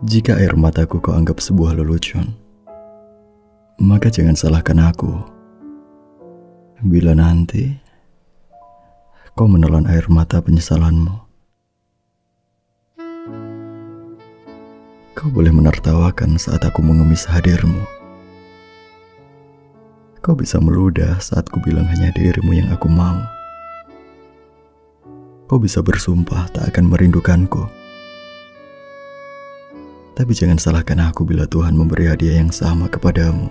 Jika air mataku kau anggap sebuah lelucon, maka jangan salahkan aku. Bila nanti kau menelan air mata penyesalanmu, kau boleh menertawakan saat aku mengemis hadirmu. Kau bisa meludah saat ku bilang hanya dirimu yang aku mau. Kau bisa bersumpah tak akan merindukanku. Tapi jangan salahkan aku bila Tuhan memberi hadiah yang sama kepadamu.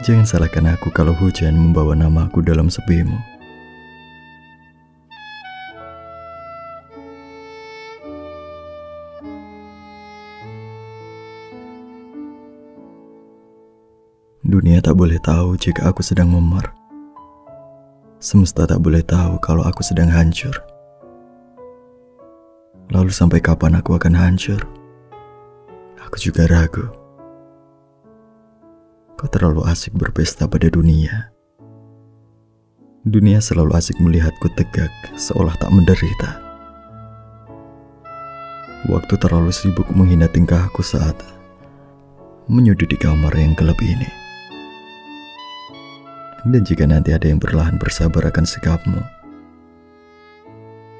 Jangan salahkan aku kalau hujan membawa namaku dalam sepimu. Dunia tak boleh tahu jika aku sedang memar. Semesta tak boleh tahu kalau aku sedang hancur. Lalu sampai kapan aku akan hancur? Aku juga ragu. Kau terlalu asik berpesta pada dunia. Dunia selalu asik melihatku tegak, seolah tak menderita. Waktu terlalu sibuk menghina tingkahku saat menyudut di kamar yang gelap ini. Dan jika nanti ada yang berlahan bersabar akan sikapmu,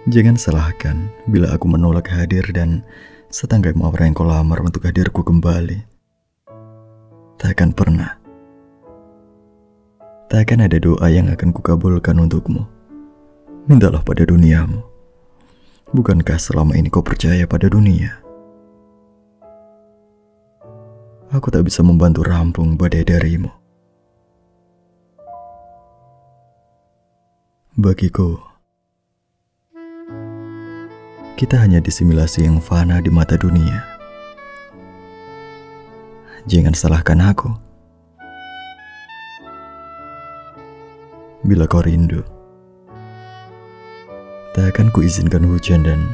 jangan salahkan bila aku menolak hadir dan setangkai orang yang kau lamar untuk hadirku kembali. Tak akan pernah. Tak akan ada doa yang akan kukabulkan untukmu. Mintalah pada duniamu. Bukankah selama ini kau percaya pada dunia? Aku tak bisa membantu rampung badai darimu. Bagiku, kita hanya disimulasi yang fana di mata dunia. Jangan salahkan aku. Bila kau rindu, tak akan kuizinkan hujan dan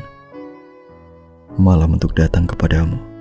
malam untuk datang kepadamu.